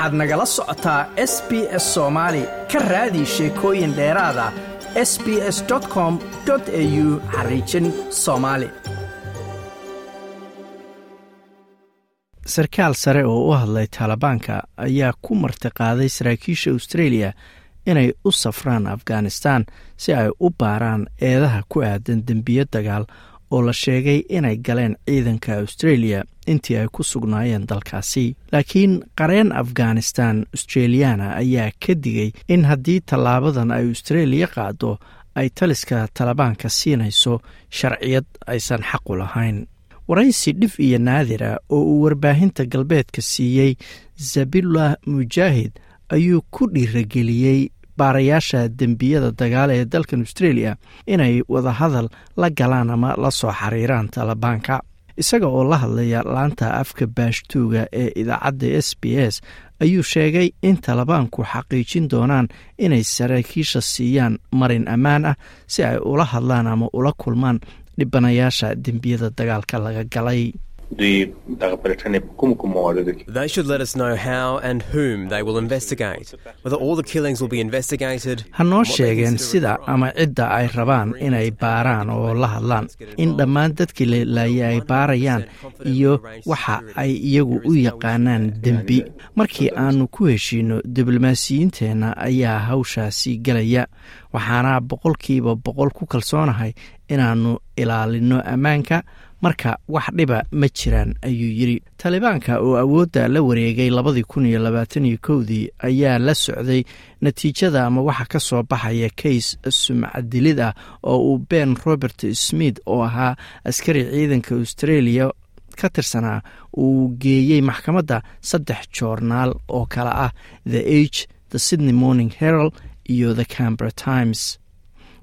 waxaad nagala socotaa s b s soomaali ka raadi sheekooyin dheeraada s b s com au xariijin soomaali sarkaal sare oo u hadlay taalibaanka ayaa ku martiqaaday saraakiisha australia inay u safraan afghanistan si ay u baaraan eedaha ku aadan dembiyo dagaal oo la sheegay inay galeen ciidanka australia intii ay ku sugnaayeen dalkaasi. Laakiin qareen afghanistan australiana ayaa ka digay in haddii tallaabadan ay australia qaado ay taliska talibaanka siinayso sharciyad aysan xaqu lahayn. Waraysi dhif iyo naadira oo uu warbaahinta galbeedka siiyey zabillah mujaahid ayuu ku dhiirageliyey baarayaasha dembiyada dagaal ee dalkan australia inay wadahadal la galaan ama la soo xiriiraan talibaanka isaga oo la hadlaya laanta afka baashtuuga ee idaacadda s b s ayuu sheegay in talibaanku xaqiijin doonaan inay saraakiisha siiyaan marin ammaan ah si ay ula hadlaan ama ula kulmaan dhibanayaasha dembiyada dagaalka laga galay They should let us know how and whom they will investigate, whether all the killings will be investigated. ha noo sheegeen sida ama cidda ay rabaan inay baaraan oo la hadlaan. In dhammaan dadkii la laayay ay baarayaan iyo waxa ay iyagu u yaqaanaan dembi. Markii aanu ku heshiino diblomaasiyiinteenna ayaa hawshaasi gelaya waxaana boqolkiiba boqol ku kalsoonahay inaannu ilaalinno ammaanka marka wax dhiba ma jiraan ayuu yidhi. Talibaanka oo awoodda la wareegay labadii kun iyo labaatan iyo kowdii ayaa la socday natiijada ama waxa ka soo baxaya kays sumcadilid ah oo uu ben robert smith oo ahaa askari ciidanka australia ka tirsanaa uu geeyey maxkamadda saddex joornaal oo kale ah the age the sydney morning herald iyo the cambera times.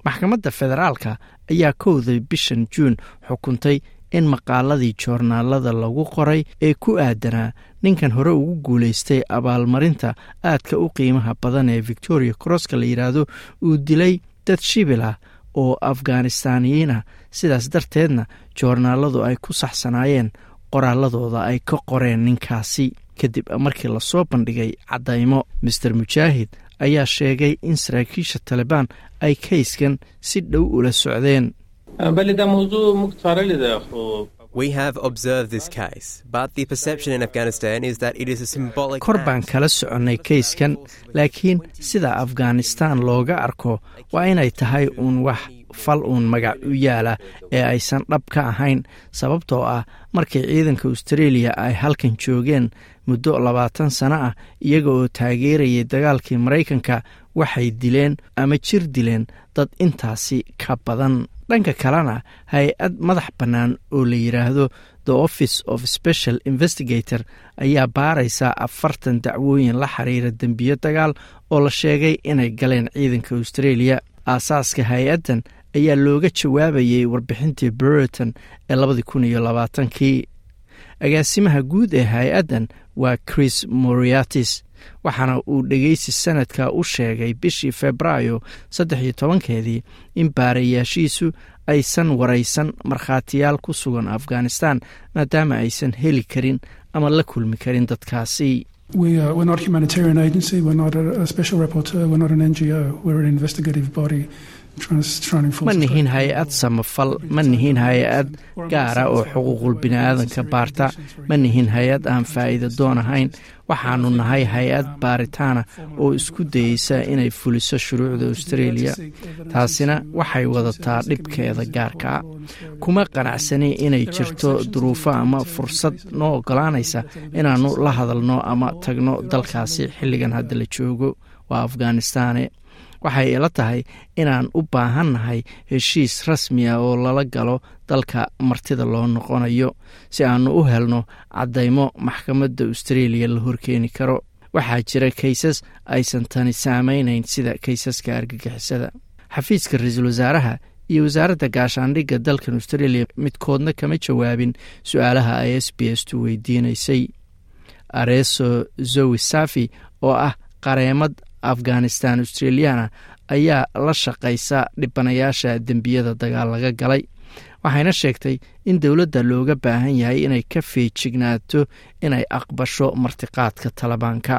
Maxkamadda federaalka ayaa kowda bishan juun xukuntay in maqaaladii joornaalada lagu qoray ee ku aadanaa ninkan hore ugu guulaystay abaalmarinta aadka u qiimaha badan ee victoria crosska la yidhaahdo uu dilay dad shibil ah oo afghanistaaniyiin ah sidaas darteedna joornaaladu ay ku saxsanaayeen qoraaladooda ay ka qoreen ninkaasi. Kadib markii la soo bandhigay caddaymo master mujaahid ayaa sheegay in saraakiisha talibaan ay kayskan si dhow ula socdeen We have observed this case, but the perception in Afghanistan is that it is a symbolic kor baan kala soconnay kayskan laakiin sida afghanistan looga arko waa inay tahay uun wax fal uun magac u yaalla ee aysan dhab ka ahayn sababtoo ah markii ciidanka australia ay halkan joogeen muddo labaatan sano ah iyaga oo taageerayay dagaalkii maraykanka waxay dileen ama jir dileen dad intaasi ka badan dhanka kalena hay'ad madax bannaan oo la yidhaahdo the office of special investigator ayaa baaraysa afartan dacwooyin la xiriira dembiyo dagaal oo la sheegay inay galeen ciidanka australia. Aasaaska hay'addan ayaa looga jawaabayay warbixintii brereton ee labadii kun iyo labaatankii. Agaasimaha guud ee hay'addan waa chris moriatis waxaana uu dhegeysi sanadka u sheegay bishii febraayo saddex iyo tobankeedii in baarayaashiisu aysan waraysan markhaatiyaal ku sugan afghanistan maadaama aysan heli karin ama la kulmi karin dadkaasi ma nihin hay'ad samafal ma nihin hay'ad gaara oo xuquuqul biniaadanka baarta ma nihin hay'ad aan faa'iida doon ahayn. Waxaanu nahay hay'ad baaritaana oo isku dayeysa inay fuliso shuruucda australia. Taasina waxay wadataa dhibkeeda gaarkaa kuma qanacsani inay jirto duruufo ama fursad noo ogolaanaysa inaannu la hadalno ama tagno dalkaasi xilligan hadda la joogo. Waa afghanistane waxay ila tahay inaan u baahannahay heshiis rasmi ah oo lala galo dalka martida loo noqonayo. Si aannu u helno caddaymo maxkamadda australia la horkeeni karo waxaa jira kaysas aysan tani saamaynayn sida kaysaska argagixisada. Xafiiska ra'iisul wasaaraha iyo wasaaradda gaashaandhigga dalkan australia midkoodna kama jawaabin su'aalaha ay s b s tu weydiinaysay. Areso zowi safi oo ah qareemad afghanistan australiana ayaa la shaqaysa dhibanayaasha dembiyada dagaal laga galay. Waxayna sheegtay in dowladda looga baahan yahay inay ka feejignaato inay aqbasho martiqaadka talibaanka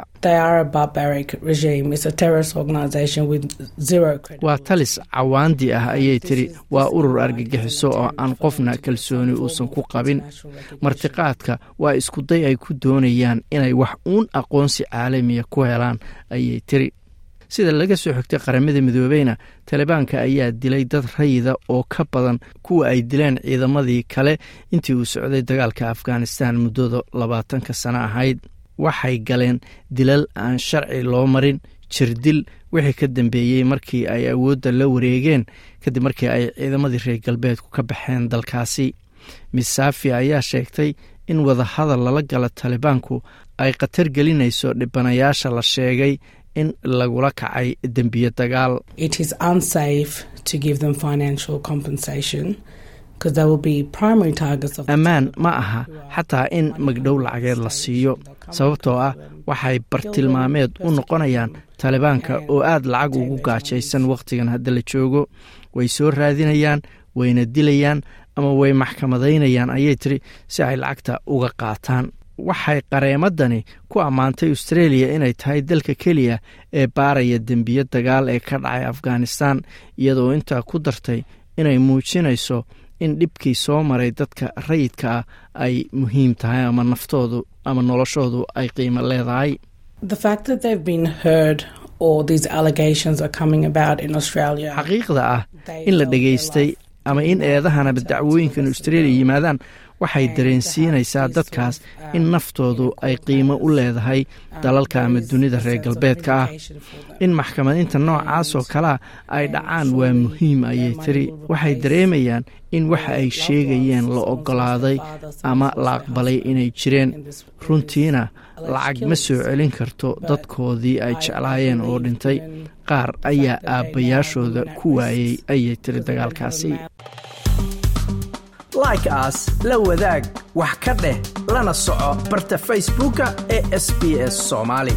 waa talis cawaandi ah ayay tiri waa urur argagixiso oo aan qofna kalsooni uusan ku qabin. Martiqaadka waa iskuday ay ku doonayaan inay wax uun aqoonsi caalamiya ku helaan ayay tiri sida laga soo xigtay qaramada midoobeyna talibaanka ayaa dilay dad rayida oo ka badan kuwa ay dileen ciidamadii kale intii uu socday dagaalka afghanistan muddada labaatanka sano ahayd. Waxay galeen dilal aan sharci loo marin jirdil wixii ka dambeeyey markii ay awoodda la wareegeen kadib markii ay ciidamadii reer galbeedku ka baxeen dalkaasi. Miss safi ayaa sheegtay in wadahadal lala gala talibaanku ay khatar gelinayso dhibanayaasha la sheegay in lagula kacay dembiyo dagaal. Ammaan ma aha xataa in magdhow lacageed la siiyo sababtoo ah waxay bartilmaameed u noqonayaan talibaanka oo aad lacag ugu gaajaysan wakhtigan hadda la joogo. Way soo raadinayaan wayna dilayaan ama way maxkamadaynayaan ayay tiri si ay lacagta uga qaataan waxay qareemadani ku ammaantay australia inay tahay dalka keliya ee baaraya dembiyo dagaal ee ka dhacay afghanistan iyadoo intaa ku dartay inay muujinayso in dhibkii soo maray dadka rayidka ah ay muhiim tahay ama naftoodu ama noloshoodu ay qiimo leedahay. Xaqiiqda ah in la dhegaystay ama in eedahanaba dacwooyinkan australia yimaadaan waxay dareensiinaysaa dadkaas in naftoodu ay qiimo u leedahay dalalka ama dunida reer galbeedka ah. in maxkamadinta noocaas oo kalea ay dhacaan waa muhiim ayay tiri. waxay dareemayaan in waxa ay sheegayeen la oggolaaday ama la aqbalay inay jireen. runtiina lacag ma soo celin karto dadkoodii ay jeclaayeen oo dhintay. qaar ayaa aabbayaashooda ku waayey ayay tiri dagaalkaasi like aas la wadaag wax ka dheh lana soco barta facebooka ee sb s soomaali